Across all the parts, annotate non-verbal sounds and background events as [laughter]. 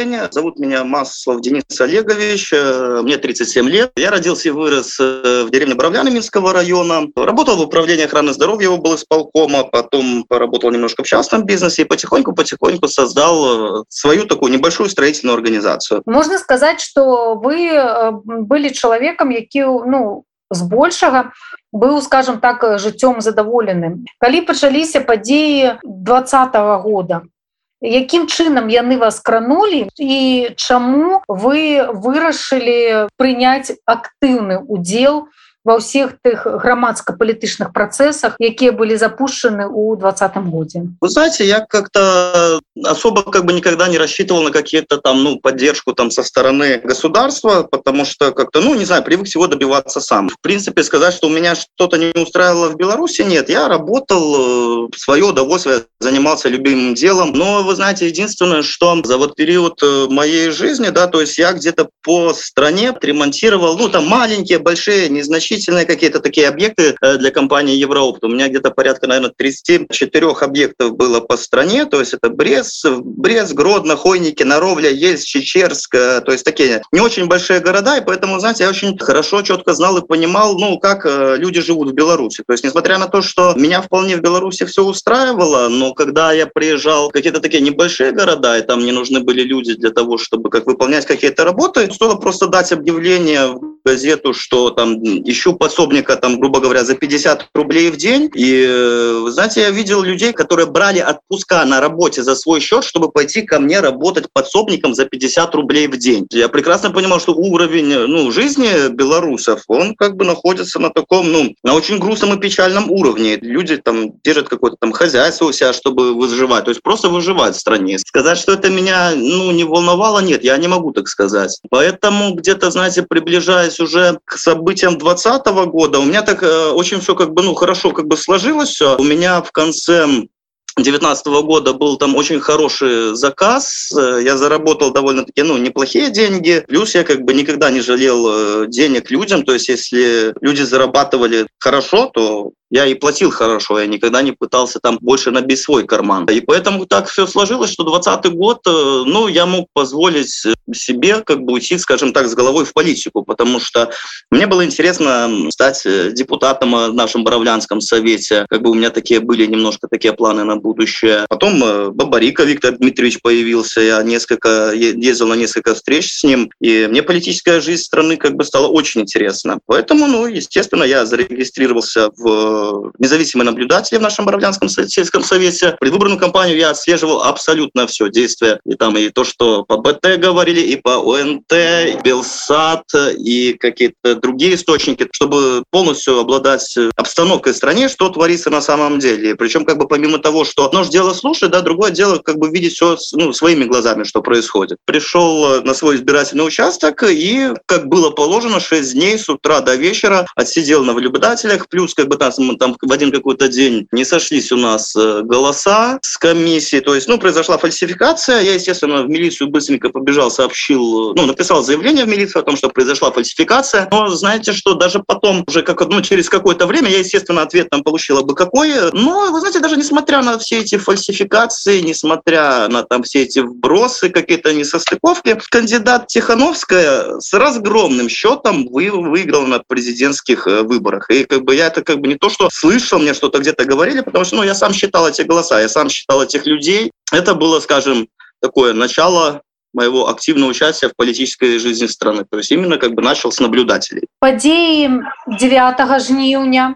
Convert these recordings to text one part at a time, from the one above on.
управления. Зовут меня Маслов Денис Олегович, э, мне 37 лет. Я родился и вырос э, в деревне Боровляны Минского района. Работал в управлении охраны здоровья его был исполкома, потом поработал немножко в частном бизнесе и потихоньку-потихоньку создал свою такую небольшую строительную организацию. Можно сказать, что вы были человеком, які ну, збольшага быў скажем так жыццём задаволеным калі пачаліся падзеі двадцатого года якім чынам яны вас кранулі і чаму вы вырашылі прыняць актыўны удзел у ва ўсіх тых грамадска-палітычных працэсах якія былі запущены у двадцатом годе вы знаете я как-то особо как бы никогда не рассчитывал на какие-то там ну поддержку там со стороны государства потому что как-то ну не знаю привык всего добиваться сам в принципе сказать что у меня что-то не устраивало в беларуси нет я работал в э, свое удовольствие занимался любимым делом но вы знаете единственное что за вот период э, моей жизни да то есть я где-то по стране ремонтировал ну там маленькие большие незначительные значительные какие-то такие объекты э, для компании Евроопт. У меня где-то порядка, наверное, 34 объектов было по стране. То есть это Брест, Брест, Гродно, Хойники, Наровля, Ельц, Чечерск. Э, то есть такие не очень большие города. И поэтому, знаете, я очень хорошо, четко знал и понимал, ну, как э, люди живут в Беларуси. То есть, несмотря на то, что меня вполне в Беларуси все устраивало, но когда я приезжал в какие-то такие небольшие города, и там мне нужны были люди для того, чтобы как выполнять какие-то работы, стоило просто дать объявление в газету, что там ищу пособника, там, грубо говоря, за 50 рублей в день. И, э, знаете, я видел людей, которые брали отпуска на работе за свой счет, чтобы пойти ко мне работать подсобником за 50 рублей в день. Я прекрасно понимал, что уровень ну, жизни белорусов, он как бы находится на таком, ну, на очень грустном и печальном уровне. Люди там держат какое-то там хозяйство у себя, чтобы выживать, то есть просто выживать в стране. Сказать, что это меня, ну, не волновало, нет, я не могу так сказать. Поэтому где-то, знаете, приближаясь уже к событиям 20 года, у меня так э, очень все как бы, ну, хорошо как бы сложилось все. У меня в конце 2019 года был там очень хороший заказ, э, я заработал довольно-таки ну, неплохие деньги, плюс я как бы никогда не жалел э, денег людям, то есть если люди зарабатывали хорошо, то я и платил хорошо, я никогда не пытался там больше набить свой карман. И поэтому так все сложилось, что 20 год, э, ну, я мог позволить себе как бы уйти, скажем так, с головой в политику, потому что мне было интересно стать э, депутатом в нашем Боровлянском совете. Как бы у меня такие были немножко такие планы на будущее. Потом э, Бабарика Виктор Дмитриевич появился, я несколько ездил на несколько встреч с ним, и мне политическая жизнь страны как бы стала очень интересна. Поэтому, ну, естественно, я зарегистрировался в независимый наблюдатель в нашем Боровлянском сельском совете. Предвыборную кампанию я отслеживал абсолютно все действия. И там и то, что по БТ говорили, и по ОНТ, и Белсат, и какие-то другие источники, чтобы полностью обладать обстановкой в стране, что творится на самом деле. Причем как бы помимо того, что одно же дело слушать, да, другое дело как бы видеть все ну, своими глазами, что происходит. Пришел на свой избирательный участок и, как было положено, 6 дней с утра до вечера отсидел на наблюдателях, плюс как бы там там в один какой-то день не сошлись у нас э, голоса с комиссии, то есть, ну, произошла фальсификация, я, естественно, в милицию быстренько побежал, сообщил, ну, написал заявление в милицию о том, что произошла фальсификация, но знаете, что даже потом, уже как, ну, через какое-то время, я, естественно, ответ там получила бы какое, но, вы знаете, даже несмотря на все эти фальсификации, несмотря на там все эти вбросы, какие-то несостыковки, кандидат Тихановская с разгромным счетом вы, выиграл на президентских э, выборах. И как бы я это как бы не то, что слышал, мне что-то где-то говорили, потому что ну, я сам считал эти голоса, я сам считал этих людей. Это было, скажем, такое начало моего активного участия в политической жизни страны. То есть именно как бы начал с наблюдателей. Подеи 9 жніўня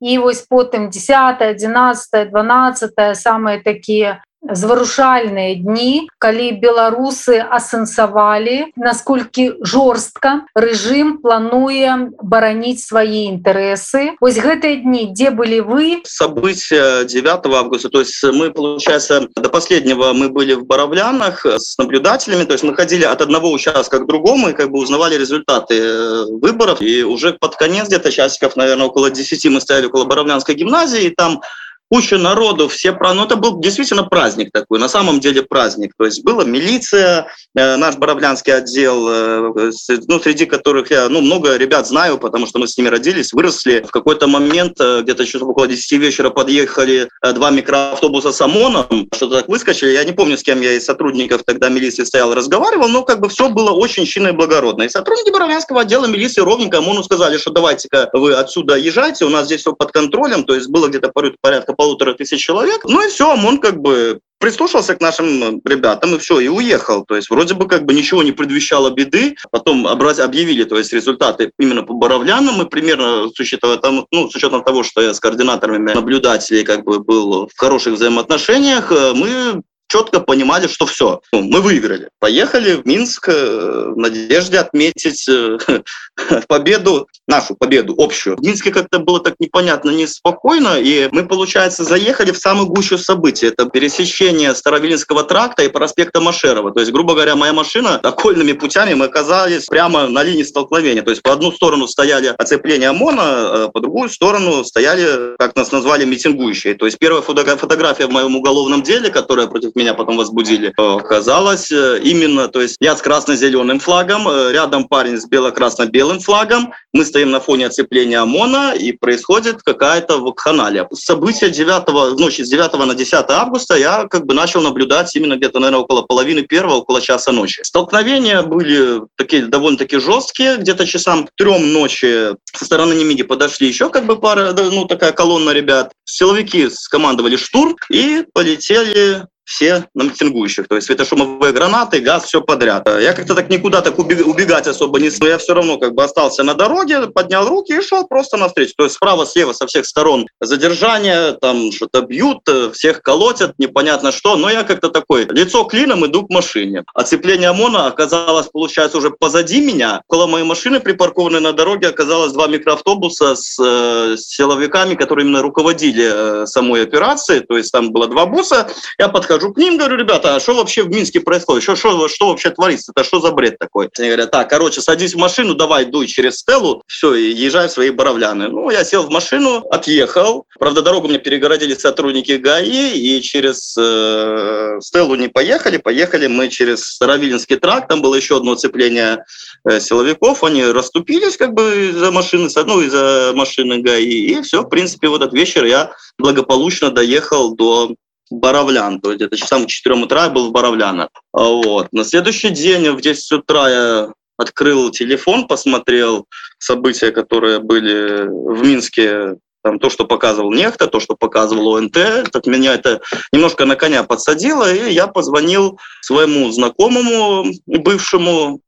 і вось потым 10 11 12 самые такие Зварушальныя дні калі беларусы асэнсавалі насколькі жорстка рэжым плануе бараніць свае інтарэсы. Ось гэтыя дні дзе былі вы? События 9 августа то есть мы получается до последнего мы были в баравлянах с наблюдателями то есть мы ходили от одного участка к другому и как бы узнавали результаты э, выборов. И уже под конец где-то часиков наверное около 10 мы стояли около баравлянской гимназии там куча народу, все про... Ну, это был действительно праздник такой, на самом деле праздник. То есть была милиция, э, наш Боровлянский отдел, э, ну, среди которых я, ну, много ребят знаю, потому что мы с ними родились, выросли. В какой-то момент, э, где-то часов около 10 вечера подъехали два микроавтобуса с ОМОНом, что-то так выскочили. Я не помню, с кем я из сотрудников тогда милиции стоял, разговаривал, но как бы все было очень чинно и благородно. И сотрудники Боровлянского отдела милиции ровненько ОМОНу сказали, что давайте-ка вы отсюда езжайте, у нас здесь все под контролем, то есть было где-то порядка полутора тысяч человек. Ну и все, ОМОН как бы прислушался к нашим ребятам и все, и уехал. То есть вроде бы как бы ничего не предвещало беды. Потом объявили то есть, результаты именно по Боровлянам. И примерно с учетом, ну, с учетом того, что я с координаторами наблюдателей как бы был в хороших взаимоотношениях, э, мы четко понимали, что все, ну, мы выиграли. Поехали в Минск э, в надежде отметить э, [laughs] [laughs] победу, нашу победу общую. В Минске как-то было так непонятно, неспокойно, и мы, получается, заехали в самую гущу событий. Это пересечение Старовилинского тракта и проспекта Машерова. То есть, грубо говоря, моя машина окольными путями мы оказались прямо на линии столкновения. То есть, по одну сторону стояли оцепления ОМОНа, а по другую сторону стояли, как нас назвали, митингующие. То есть, первая фотография в моем уголовном деле, которая против меня потом возбудили, оказалось э, именно, то есть я с красно-зеленым флагом, э, рядом парень с бело-красно-белым флагом, мы стоим на фоне оцепления ОМОНа, и происходит какая-то вакханалия. События 9, ночи с 9 на 10 августа я как бы начал наблюдать именно где-то, наверное, около половины первого, около часа ночи. Столкновения были такие довольно-таки жесткие, где-то часам трем ночи со стороны Немиги подошли еще как бы пара, ну такая колонна ребят. Силовики скомандовали штурм и полетели все на митингующих. То есть светошумовые гранаты, газ, все подряд. Я как-то так никуда так убегать особо не смог. Я все равно как бы остался на дороге, поднял руки и шел просто навстречу. То есть справа, слева, со всех сторон задержание, там что-то бьют, всех колотят, непонятно что. Но я как-то такой, лицо клином, иду к машине. Оцепление ОМОНа оказалось, получается, уже позади меня. Около моей машины, припаркованной на дороге, оказалось два микроавтобуса с э, силовиками, которые именно руководили э, самой операцией. То есть там было два буса. Я подхожу подхожу к ним, говорю, ребята, а что вообще в Минске происходит? Что, что, что вообще творится? Это что за бред такой? Они говорят, так, короче, садись в машину, давай дуй через Стеллу, все, и езжай в свои Боровляны. Ну, я сел в машину, отъехал. Правда, дорогу мне перегородили сотрудники ГАИ, и через э, Стеллу не поехали. Поехали мы через Старовилинский тракт, там было еще одно оцепление э, силовиков, они расступились как бы из-за машины, ну, из-за машины ГАИ, и все, в принципе, в этот вечер я благополучно доехал до Боровлян, то есть где-то часам к 4 утра я был в Боровлянах. Вот. На следующий день в 10 утра я открыл телефон, посмотрел события, которые были в Минске, там, то, что показывал Нехта, то, что показывал ОНТ, так меня это немножко на коня подсадило, и я позвонил своему знакомому, бывшему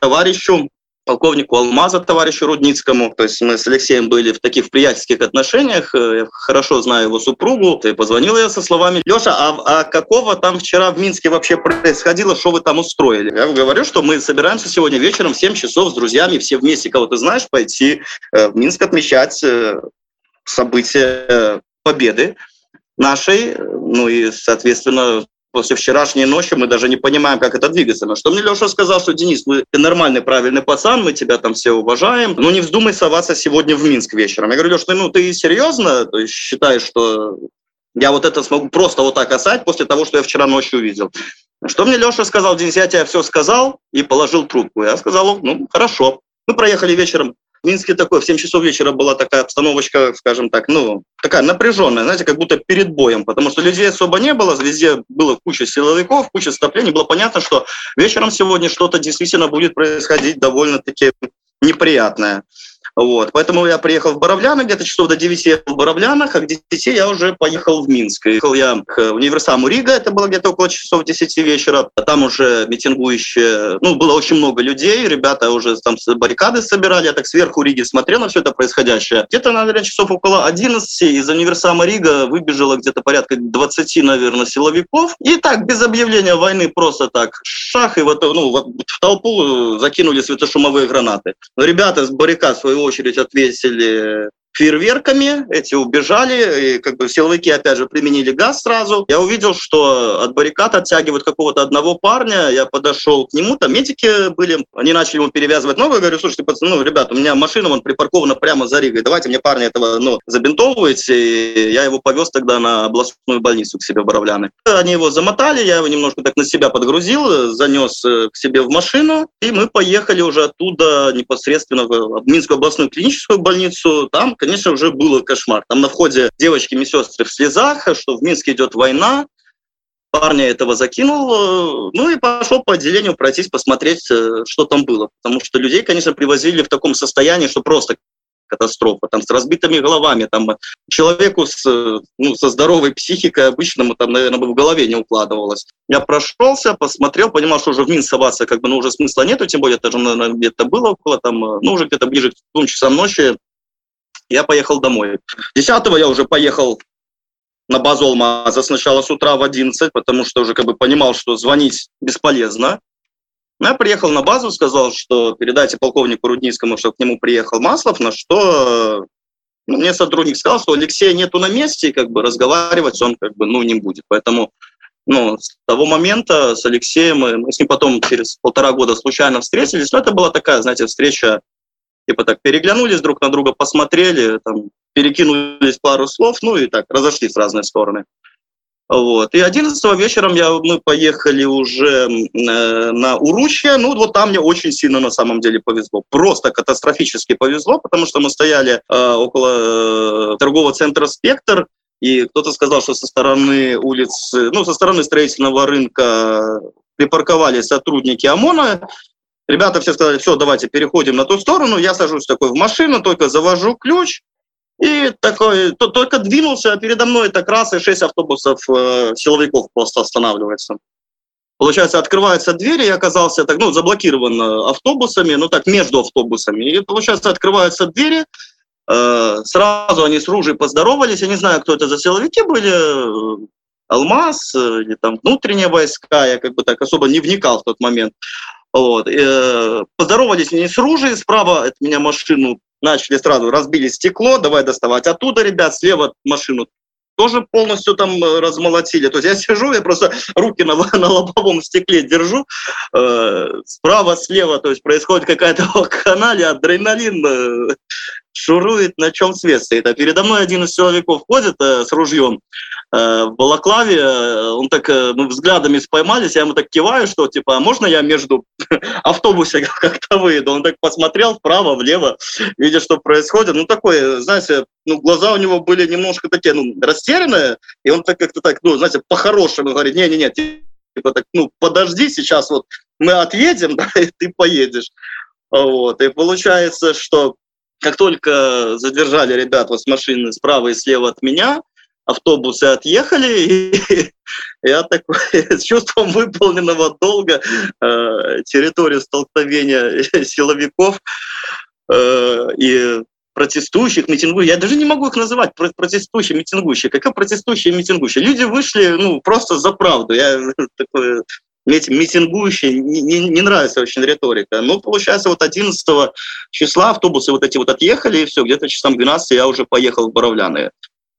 товарищу, полковнику Алмаза, товарищу Рудницкому. То есть мы с Алексеем были в таких приятельских отношениях. Э, я хорошо знаю его супругу. И позвонил я со словами, Леша, а, а какого там вчера в Минске вообще происходило, что вы там устроили? Я говорю, что мы собираемся сегодня вечером в 7 часов с друзьями, все вместе, кого ты знаешь, пойти э, в Минск отмечать э, события победы нашей, ну и, соответственно, после вчерашней ночи мы даже не понимаем, как это двигаться. На что мне Леша сказал, что Денис, мы, ты нормальный, правильный пацан, мы тебя там все уважаем, но не вздумай соваться сегодня в Минск вечером. Я говорю, Леша, ну ты серьезно то есть, считаешь, что я вот это смогу просто вот так осать после того, что я вчера ночью увидел? Что мне Леша сказал, Денис, я тебе все сказал и положил трубку. Я сказал, ну, хорошо. Мы проехали вечером в Минске такой, в 7 часов вечера была такая обстановочка, скажем так, ну, такая напряженная, знаете, как будто перед боем, потому что людей особо не было, везде было куча силовиков, куча стоплений, было понятно, что вечером сегодня что-то действительно будет происходить довольно-таки неприятное. Вот. Поэтому я приехал в Боровляны, где-то часов до 9 в Боровлянах, а к 10 я уже поехал в Минск. Ехал я к универсаму Рига, это было где-то около часов 10 вечера. Там уже митингующие, ну, было очень много людей, ребята уже там баррикады собирали, я так сверху Риги смотрел на все это происходящее. Где-то, наверное, часов около 11 из универсама Рига выбежало где-то порядка 20, наверное, силовиков. И так, без объявления войны, просто так, шах, и вот, ну, в толпу закинули светошумовые гранаты. Ребята с баррикад, свою очередь ответили фейерверками, эти убежали, и как бы силовики опять же применили газ сразу. Я увидел, что от баррикад оттягивают какого-то одного парня, я подошел к нему, там медики были, они начали ему перевязывать ногу, я говорю, слушайте, пацаны, ну, ребята, у меня машина вон припаркована прямо за Ригой, давайте мне парня этого, ну, забинтовывайте, и я его повез тогда на областную больницу к себе в Боровляны. Они его замотали, я его немножко так на себя подгрузил, занес э, к себе в машину, и мы поехали уже оттуда непосредственно в Минскую областную клиническую больницу, там, конечно, уже было кошмар. Там на входе девочки и в слезах, что в Минске идет война. Парня этого закинул, ну и пошел по отделению пройтись, посмотреть, э, что там было. Потому что людей, конечно, привозили в таком состоянии, что просто катастрофа, там с разбитыми головами, там человеку с, ну, со здоровой психикой обычному там, наверное, в голове не укладывалось. Я прошелся, посмотрел, понимал, что уже в Минск соваться как бы, ну, уже смысла нету, тем более это же где-то было около там, ну, уже где-то ближе к двум часам ночи, я поехал домой. 10 я уже поехал на базу Алмаза сначала с утра в 11, потому что уже как бы понимал, что звонить бесполезно. Я приехал на базу, сказал, что передайте полковнику Рудницкому, что к нему приехал Маслов, на что ну, мне сотрудник сказал, что Алексея нету на месте, и как бы разговаривать он как бы ну, не будет. Поэтому ну, с того момента с Алексеем мы, мы с ним потом через полтора года случайно встретились. Но это была такая, знаете, встреча типа так переглянулись друг на друга, посмотрели, там, перекинулись пару слов, ну и так, разошлись в разные стороны. Вот. И 11 вечером я, мы поехали уже э, на Уручье. Ну, вот там мне очень сильно на самом деле повезло. Просто катастрофически повезло, потому что мы стояли э, около э, торгового центра «Спектр», и кто-то сказал, что со стороны улиц, ну, со стороны строительного рынка припарковали сотрудники ОМОНа, Ребята все сказали, все, давайте переходим на ту сторону. Я сажусь такой в машину, только завожу ключ, и такой, то, только двинулся, а передо мной так раз и шесть автобусов э, силовиков просто останавливается. Получается, открываются двери, я оказался так, ну, заблокирован э, автобусами, ну, так, между автобусами. И, получается, открываются двери, э, сразу они с ружей поздоровались, я не знаю, кто это за силовики были, э, Алмаз или там внутренние войска, я как бы так особо не вникал в тот момент. Вот. Э, поздоровались не с ружей, справа от меня машину начали сразу, разбили стекло, давай доставать оттуда, ребят, слева машину тоже полностью там э, размолотили. То есть я [laughs] сижу, я просто руки на, [laughs] на лобовом стекле держу, э, справа, слева, то есть происходит какая-то [laughs] канале, адреналин э, шурует, на чем свет стоит. А передо мной один из силовиков ходит э, с ружьем, в Балаклаве, э, он так, э, мы взглядами споймались, я ему так киваю, что типа, а можно я между [laughs] автобусе [laughs] как-то выйду? Он так посмотрел вправо, влево, видя, что происходит. Ну, такой, знаете, ну, глаза у него были немножко такие, ну, растерянные, и он так как-то так, ну, знаете, по-хорошему говорит, не-не-не, типа так, ну, подожди, сейчас вот мы отъедем, [laughs] да, и ты поедешь. Вот, и получается, что как только задержали ребят вот с машины справа и слева от меня, автобусы отъехали, [laughs] и я такой [laughs] с чувством выполненного долга э, территорию столкновения [laughs] силовиков э, и протестующих, митингующих. Я даже не могу их называть протестующие, митингующие. Какие протестующие, митингующие? Люди вышли ну, просто за правду. Я такой митингующие, не, не, не нравится очень риторика. Ну, получается, вот 11 числа автобусы вот эти вот отъехали, и все, где-то часам 12 я уже поехал в Боровляны.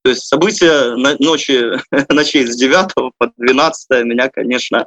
То есть события ночи, [laughs] ночей с 9 по 12 меня, конечно,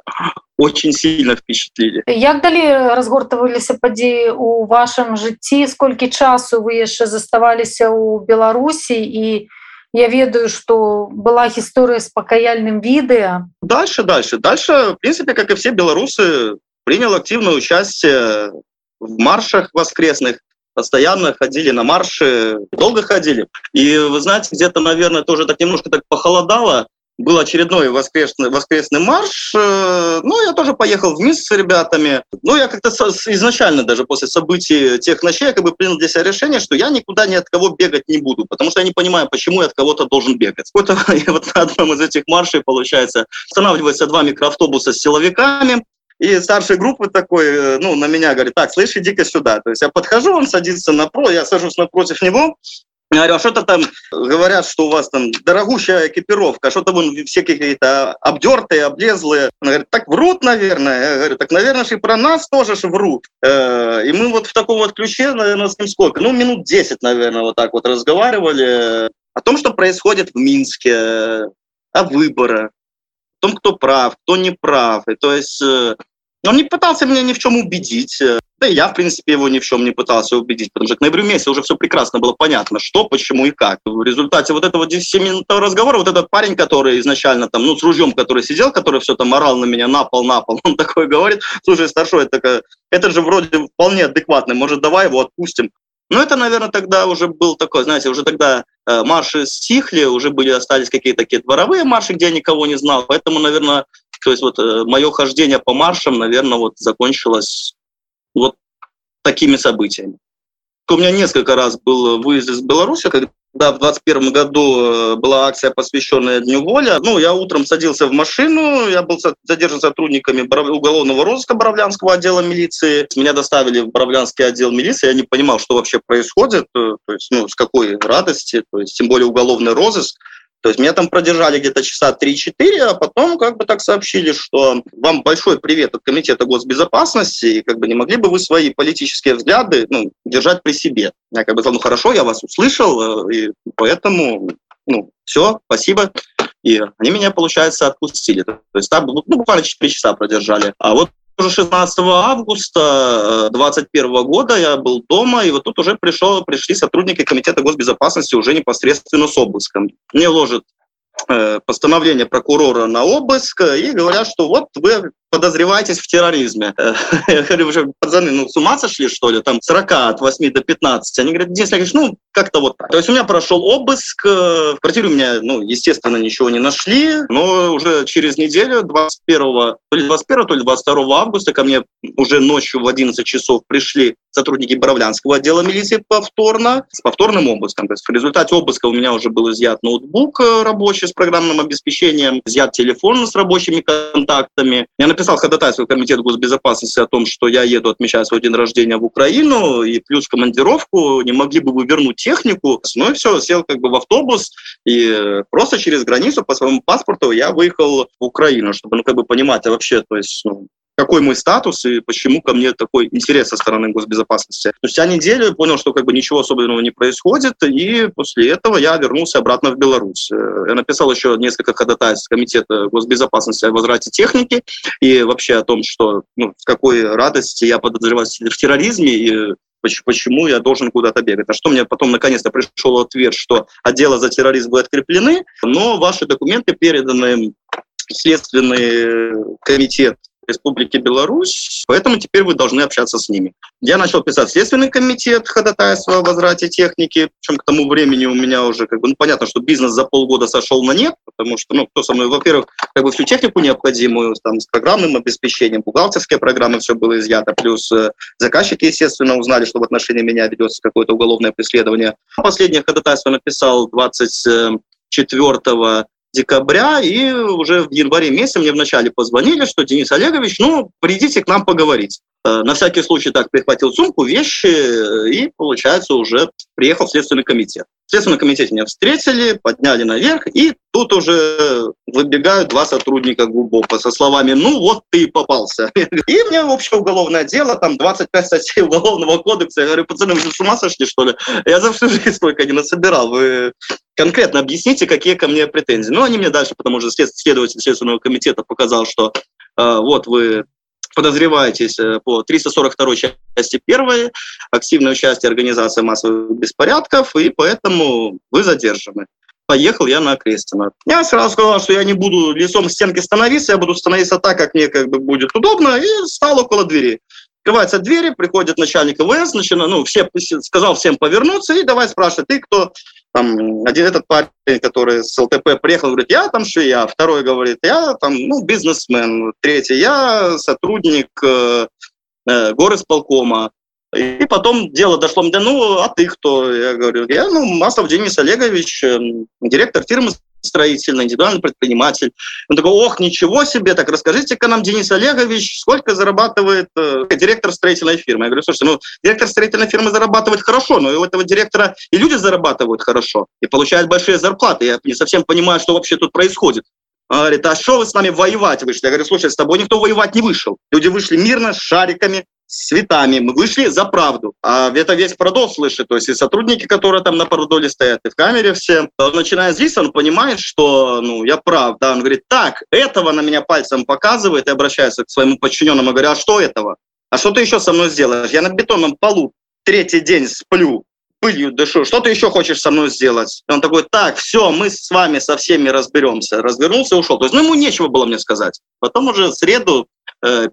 очень сильно впечатлили. Як далі разгортаваліся падзеі у вашым жыцці, сколькі часу вы яшчэ заставаліся ў Беларусі і я ведаю, что была история с покаяльным видео. Дальше, дальше. Дальше, в принципе, как и все белорусы, принял активное участие в маршах воскресных, постоянно ходили на марши, долго ходили. И вы знаете, где-то, наверное, тоже так немножко так похолодало, был очередной воскресный, воскресный марш. Э, ну, я тоже поехал вместе с ребятами. Ну, я как-то изначально даже после событий тех ночей я как бы принял для себя решение, что я никуда ни от кого бегать не буду, потому что я не понимаю, почему я от кого-то должен бегать. Вот, [laughs] вот на одном из этих маршей, получается, останавливаются два микроавтобуса с силовиками, и старшей группы такой, э, ну, на меня говорит, так, слышь, иди-ка сюда. То есть я подхожу, он садится напротив, я сажусь напротив него, Я говорю, а что-то там говорят, что у вас там дорогущая экипировка, что-то вон все какие-то обдертые, облезлые. Она говорит, так врут, наверное. Я говорю, так, наверное, и про нас тоже же врут. Э, и мы вот в таком вот ключе, наверное, с ним сколько? Ну, минут 10, наверное, вот так вот разговаривали о том, что происходит в Минске, о выборах, том, кто прав, кто не прав. И то есть э, он не пытался меня ни в чем убедить. Да и я, в принципе, его ни в чем не пытался убедить, потому что к ноябрю месяце уже все прекрасно было понятно, что, почему и как. В результате вот этого 10-минутного разговора вот этот парень, который изначально там, ну, с ружьем, который сидел, который все там орал на меня на пол, на пол, он [laughs] такой говорит, слушай, старшой, это, это же вроде вполне адекватный, может, давай его отпустим. Ну, это, наверное, тогда уже был такой, знаете, уже тогда э, марши стихли, уже были, остались какие-то такие дворовые марши, где я никого не знал. Поэтому, наверное, то есть вот э, мое хождение по маршам, наверное, вот закончилось вот такими событиями. У меня несколько раз был выезд из Беларуси, когда в 2021 году э, была акция, посвященная Дню воли. Ну, я утром садился в машину, я был задержан сотрудниками уголовного розыска Боровлянского отдела милиции. Меня доставили в Боровлянский отдел милиции, я не понимал, что вообще происходит, э, то есть, ну, с какой радости, то есть, тем более уголовный розыск. То есть меня там продержали где-то часа 3-4, а потом как бы так сообщили, что вам большой привет от Комитета госбезопасности, и как бы не могли бы вы свои политические взгляды ну, держать при себе. Я как бы сказал, ну хорошо, я вас услышал, э, и поэтому, ну, все, спасибо. И они меня, получается, отпустили. То есть там ну, буквально 4 часа продержали. А вот уже 16 августа 2021 э, года я был дома, и вот тут уже пришел, пришли сотрудники Комитета госбезопасности уже непосредственно с обыском. Мне ложат э, постановление прокурора на обыск и говорят, что вот вы подозреваетесь в терроризме. [laughs] Я говорю, уже пацаны, ну с ума сошли, что ли? Там 40 от 8 до 15. Они говорят, Денис Олегович, ну как-то вот так. То есть у меня прошел обыск, э, в квартире у меня, ну, естественно, ничего не нашли, но уже через неделю, 21, то ли 21, то ли 22 августа ко мне уже ночью в 11 часов пришли сотрудники Боровлянского отдела милиции повторно, с повторным обыском. То есть в результате обыска у меня уже был изъят ноутбук э, рабочий с программным обеспечением, изъят телефон с рабочими контактами. Я написал написал ходатайство в Комитет госбезопасности о том, что я еду отмечать свой день рождения в Украину, и плюс командировку, не могли бы вы вернуть технику. Ну и все, сел как бы в автобус, и просто через границу по своему паспорту я выехал в Украину, чтобы, ну, как бы понимать, а вообще, то есть, ну, какой мой статус и почему ко мне такой интерес со стороны госбезопасности. Спустя неделю я понял, что как бы ничего особенного не происходит, и после этого я вернулся обратно в Беларусь. Э, я написал еще несколько ходатайств Комитета госбезопасности о возврате техники и вообще о том, что ну, с какой радости я подозреваюсь в терроризме и почему я должен куда-то бегать. А что мне потом наконец-то пришел ответ, что отделы за терроризм будут откреплены, но ваши документы переданы в Следственный комитет Республики Беларусь, поэтому теперь вы должны общаться с ними. Я начал писать Следственный комитет ходатайства о возврате техники, причем к тому времени у меня уже, как бы, ну, понятно, что бизнес за полгода сошел на нет, потому что, ну, кто со мной, во-первых, как бы всю технику необходимую, там, с программным обеспечением, бухгалтерские программы, все было изъято, плюс э, заказчики, естественно, узнали, что в отношении меня ведется какое-то уголовное преследование. Последнее ходатайство написал 24 декабря, и уже в январе месяце мне вначале позвонили, что Денис Олегович, ну, придите к нам поговорить. Э, на всякий случай так прихватил сумку, вещи, э, и, получается, уже приехал в Следственный комитет. В Следственном комитете меня встретили, подняли наверх, и тут уже выбегают два сотрудника глубоко со словами «ну вот ты и попался». [laughs] И мне общее уголовное дело, там 25 статей уголовного кодекса. Я говорю, пацаны, вы с ума сошли, что ли? Я за всю жизнь столько не насобирал. Вы конкретно объясните, какие ко мне претензии. Ну, они мне дальше, потому что следователь Следственного комитета показал, что э, вот вы подозреваетесь по 342 части 1, активное участие организации массовых беспорядков, и поэтому вы задержаны. Поехал я на Крестина. Я сразу сказал, что я не буду лицом к стенке становиться, я буду становиться так, как мне как бы будет удобно, и стал около двери. Открываются двери, приходит начальник ВС, начинает, ну, все, сказал всем повернуться и давай спрашивать, ты кто? Там, один этот парень, который с ЛТП приехал, говорит, я там швея. Второй говорит, я там, ну, бизнесмен. Третий, я сотрудник э, э, горосполкома. И потом дело дошло мне, ну, а ты кто? Я говорю, я, ну, Маслов Денис Олегович, э, директор фирмы строительный, индивидуальный предприниматель. Он такой, ох, ничего себе, так расскажите-ка нам, Денис Олегович, сколько зарабатывает э, директор строительной фирмы? Я говорю, слушайте, ну, директор строительной фирмы зарабатывает хорошо, но у этого директора и люди зарабатывают хорошо, и получают большие зарплаты. Я не совсем понимаю, что вообще тут происходит. Он говорит, а что вы с нами воевать вышли? Я говорю, слушай, с тобой никто воевать не вышел. Люди вышли мирно, с шариками, с цветами. Мы вышли за правду. А это весь продол слышит. То есть и сотрудники, которые там на продоле стоят, и в камере все. Он начинает злиться, он понимает, что ну, я прав. Да? Он говорит, так, этого на меня пальцем показывает и обращается к своему подчиненному. Говорю, а что этого? А что ты еще со мной сделаешь? Я на бетонном полу третий день сплю пылью дышу, что ты еще хочешь со мной сделать? И он такой, так, все, мы с вами со всеми разберемся. Развернулся и ушел. То есть, ну, ему нечего было мне сказать. Потом уже в среду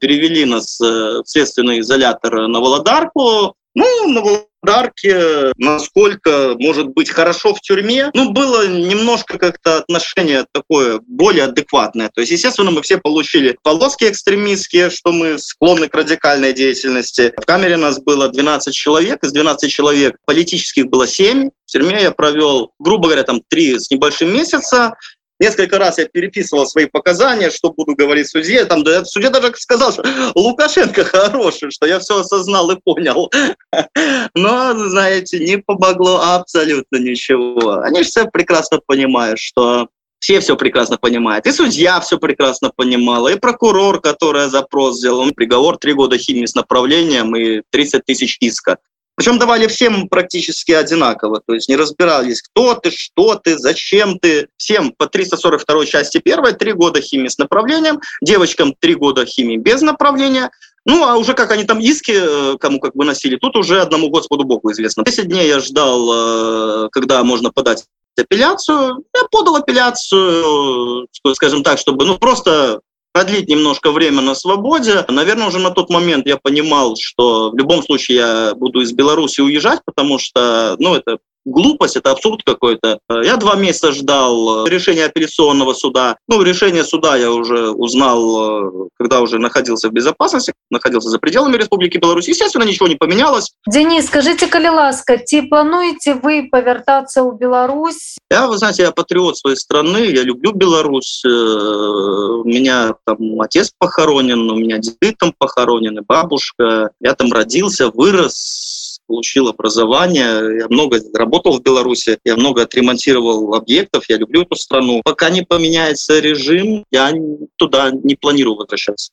перевели нас э, в следственный изолятор на Володарку. Ну, на Володарке, насколько может быть хорошо в тюрьме, ну, было немножко как-то отношение такое более адекватное. То есть, естественно, мы все получили полоски экстремистские, что мы склонны к радикальной деятельности. В камере нас было 12 человек, из 12 человек политических было 7. В тюрьме я провел, грубо говоря, там 3 с небольшим месяца. Несколько раз я переписывал свои показания, что буду говорить судье. Там, да, судья даже сказал, что Лукашенко хороший, что я все осознал и понял. [laughs] Но, знаете, не помогло абсолютно ничего. Они все прекрасно понимают, что все все прекрасно понимают. И судья все прекрасно понимала, и прокурор, который запрос сделал, приговор три года химии с направлением и 30 тысяч иска. Причем давали всем практически одинаково, то есть не разбирались, кто ты, что ты, зачем ты. Всем по 342 части первой три года химии с направлением, девочкам три года химии без направления, ну, а уже как они там иски э, кому как бы носили, тут уже одному Господу Богу известно. 10 дней я ждал, э, когда можно подать апелляцию. Я подал апелляцию, скажем так, чтобы ну, просто продлить немножко время на свободе. Наверное, уже на тот момент я понимал, что в любом случае я буду из Беларуси уезжать, потому что, ну, это глупость, это абсурд какой-то. Я два месяца ждал решения апелляционного суда. Ну, решение суда я уже узнал, когда уже находился в безопасности, находился за пределами Республики Беларусь. Естественно, ничего не поменялось. Денис, скажите, калі ласка, ці плануете вы повертаться в Беларусь? Я, вы знаете, я патриот своей страны, я люблю Беларусь. У меня там отец похоронен, у меня деды там похоронены, бабушка. Я там родился, вырос, получил образование, я много работал в Беларуси, я много отремонтировал объектов, я люблю эту страну. Пока не поменяется режим, я туда не планирую возвращаться.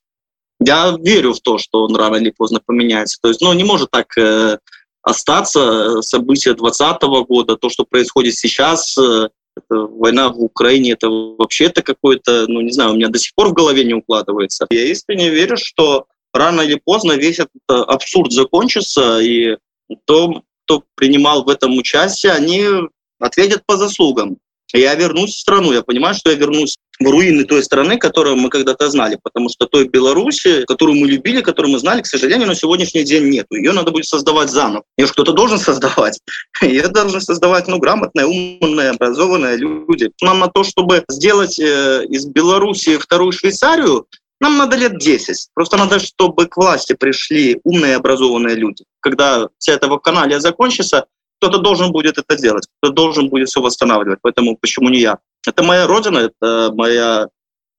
Я верю в то, что он рано или поздно поменяется. То есть, ну, не может так э, остаться события 2020 года, то, что происходит сейчас, э, война в Украине, это вообще это какой-то, ну, не знаю, у меня до сих пор в голове не укладывается. Я искренне верю, что рано или поздно весь этот абсурд закончится, и то, кто принимал в этом участие, они ответят по заслугам. Я вернусь в страну, я понимаю, что я вернусь в руины той страны, которую мы когда-то знали, потому что той Беларуси, которую мы любили, которую мы знали, к сожалению, на сегодняшний день нету. Ее надо будет создавать заново. Ее кто-то должен создавать. [laughs] Ее должны создавать ну, грамотные, умные, образованные люди. Нам на то, чтобы сделать э, из Беларуси вторую Швейцарию, нам надо лет 10. Просто надо, чтобы к власти пришли умные, образованные люди. Когда вся эта вакханалия закончится, кто-то должен будет это делать, кто должен будет все восстанавливать. Поэтому почему не я? Это моя родина, это моя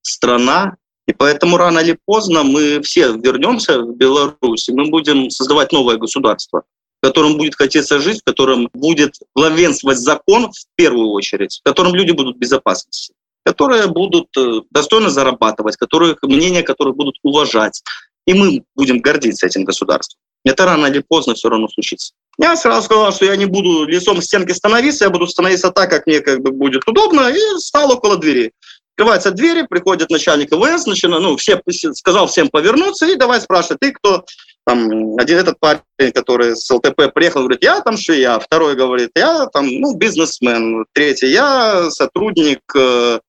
страна, и поэтому рано или поздно мы все вернемся в Беларусь, и мы будем создавать новое государство, в котором будет хотеться жить, в котором будет главенствовать закон в первую очередь, в котором люди будут в безопасности которые будут э, достойно зарабатывать, которых, мнения которых будут уважать. И мы будем гордиться этим государством. Это рано или поздно все равно случится. Я сразу сказал, что я не буду лицом к стенке становиться, я буду становиться так, как мне как бы будет удобно, и стал около двери. Открываются двери, приходит начальник ВС, начинает, ну, все, сказал всем повернуться, и давай спрашивать, ты кто? Там, один этот парень, который с ЛТП приехал, говорит, я там швея. Второй говорит, я там, ну, бизнесмен. Третий, я сотрудник э,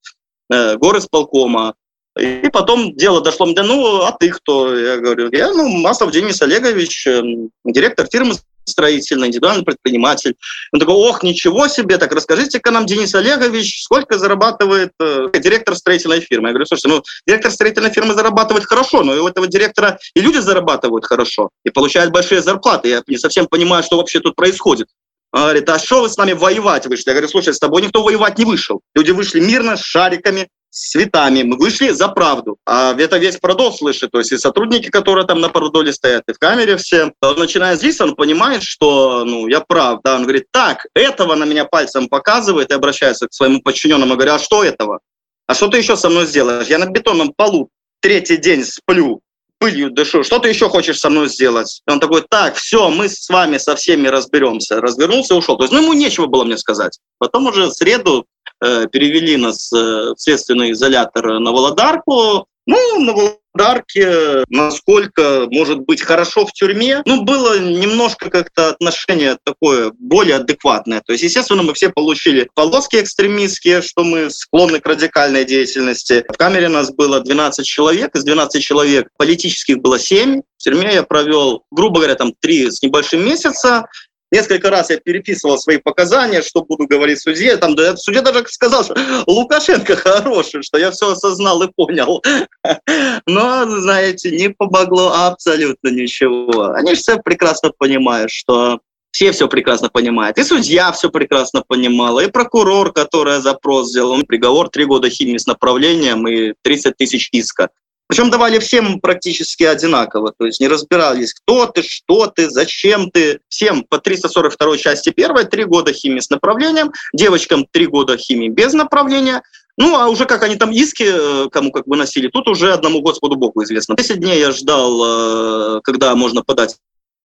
э, горосполкома. И потом дело дошло мне, ну, а ты кто? Я говорю, я, ну, Маслов Денис Олегович, э, директор фирмы строительный, индивидуальный предприниматель. Он такой, ох, ничего себе, так расскажите-ка нам, Денис Олегович, сколько зарабатывает э, директор строительной фирмы? Я говорю, слушайте, ну, директор строительной фирмы зарабатывает хорошо, но у этого директора и люди зарабатывают хорошо, и получают большие зарплаты. Я не совсем понимаю, что вообще тут происходит. Он говорит, а что вы с нами воевать вышли? Я говорю, слушай, с тобой никто воевать не вышел. Люди вышли мирно, с шариками, с цветами. Мы вышли за правду. А это весь продол слышит. То есть и сотрудники, которые там на продоле стоят, и в камере все. Он начинает злиться, он понимает, что ну, я прав. Да? Он говорит, так, этого на меня пальцем показывает и обращается к своему подчиненному. Говорю, а что этого? А что ты еще со мной сделаешь? Я на бетонном полу третий день сплю пылью дышу, что ты еще хочешь со мной сделать? И он такой, так, все, мы с вами со всеми разберемся. Развернулся и ушел. То есть, ну, ему нечего было мне сказать. Потом уже в среду э, перевели нас э, в следственный изолятор на Володарку. Ну, на Володарке, насколько может быть хорошо в тюрьме, ну, было немножко как-то отношение такое более адекватное. То есть, естественно, мы все получили полоски экстремистские, что мы склонны к радикальной деятельности. В камере нас было 12 человек, из 12 человек политических было 7. В тюрьме я провел, грубо говоря, там 3 с небольшим месяца. Несколько раз я переписывал свои показания, что буду говорить судье. Там, да, судья даже сказал, что Лукашенко хороший, что я все осознал и понял. [laughs] Но, знаете, не помогло абсолютно ничего. Они все прекрасно понимают, что все все прекрасно понимают. И судья все прекрасно понимала, и прокурор, который запрос сделал. Приговор три года химии с направлением и 30 тысяч иска. Причем давали всем практически одинаково, то есть не разбирались, кто ты, что ты, зачем ты. Всем по 342 части первой три года химии с направлением, девочкам три года химии без направления, ну, а уже как они там иски э, кому как выносили, тут уже одному Господу Богу известно. 10 дней я ждал, э, когда можно подать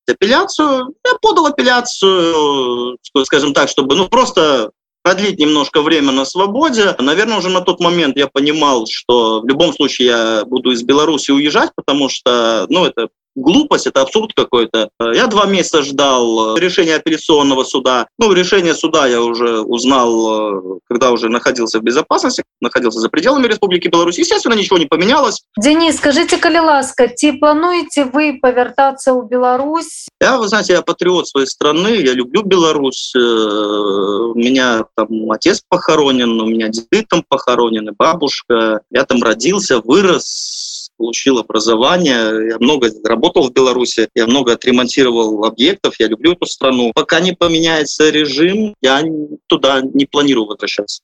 апелляцию. Я подал апелляцию, скажем так, чтобы ну, просто продлить немножко время на свободе. Наверное, уже на тот момент я понимал, что в любом случае я буду из Беларуси уезжать, потому что, ну, это глупость, это абсурд какой-то. Я два месяца ждал решения апелляционного суда. Ну, решение суда я уже узнал, когда уже находился в безопасности, находился за пределами Республики Беларусь. Естественно, ничего не поменялось. Денис, скажите, калі ласка, ці плануеце вы повертаться ў Беларусь? Я, вы знаете, я патриот своей страны, я люблю Беларусь. Э, у меня там отец похоронен, у меня деды там похоронены, бабушка. Я там родился, вырос, получил образование, я много работал в Беларуси, я много отремонтировал объектов, я люблю эту страну. Пока не поменяется режим, я туда не планирую возвращаться.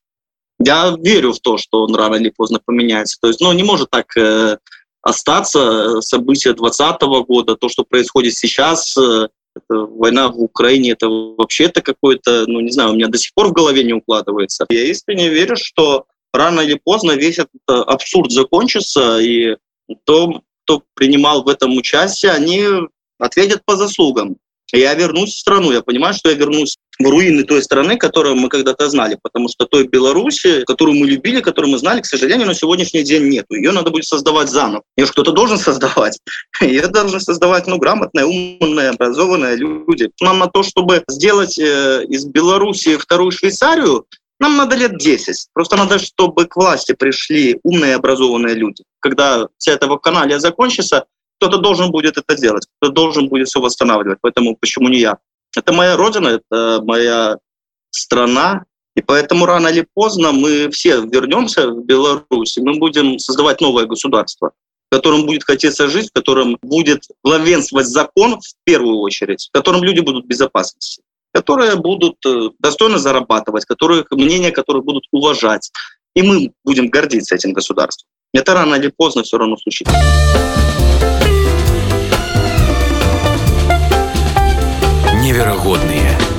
Я верю в то, что он рано или поздно поменяется. То есть, ну, не может так э, остаться события 2020 года, то, что происходит сейчас, э, война в Украине, это вообще это какой-то, ну, не знаю, у меня до сих пор в голове не укладывается. Я искренне верю, что рано или поздно весь этот абсурд закончится, и то, кто принимал в этом участие, они ответят по заслугам. Я вернусь в страну, я понимаю, что я вернусь в руины той страны, которую мы когда-то знали, потому что той Беларуси, которую мы любили, которую мы знали, к сожалению, на сегодняшний день нет. Ее надо будет создавать заново. Ее кто-то должен создавать. [laughs] Ее должны создавать ну, грамотные, умные, образованные люди. Нам на то, чтобы сделать э, из Беларуси вторую Швейцарию, нам надо лет 10. Просто надо, чтобы к власти пришли умные образованные люди. Когда вся эта вакханалия закончится, кто-то должен будет это делать, кто должен будет все восстанавливать. Поэтому почему не я? Это моя родина, это моя страна, и поэтому рано или поздно мы все вернемся в Беларусь, и мы будем создавать новое государство, в котором будет хотеться жить, в котором будет главенствовать закон в первую очередь, в котором люди будут в безопасности которые будут э, достойно зарабатывать, которые, мнения которых будут уважать. И мы будем гордиться этим государством. Это рано или поздно все равно случится. Невероятные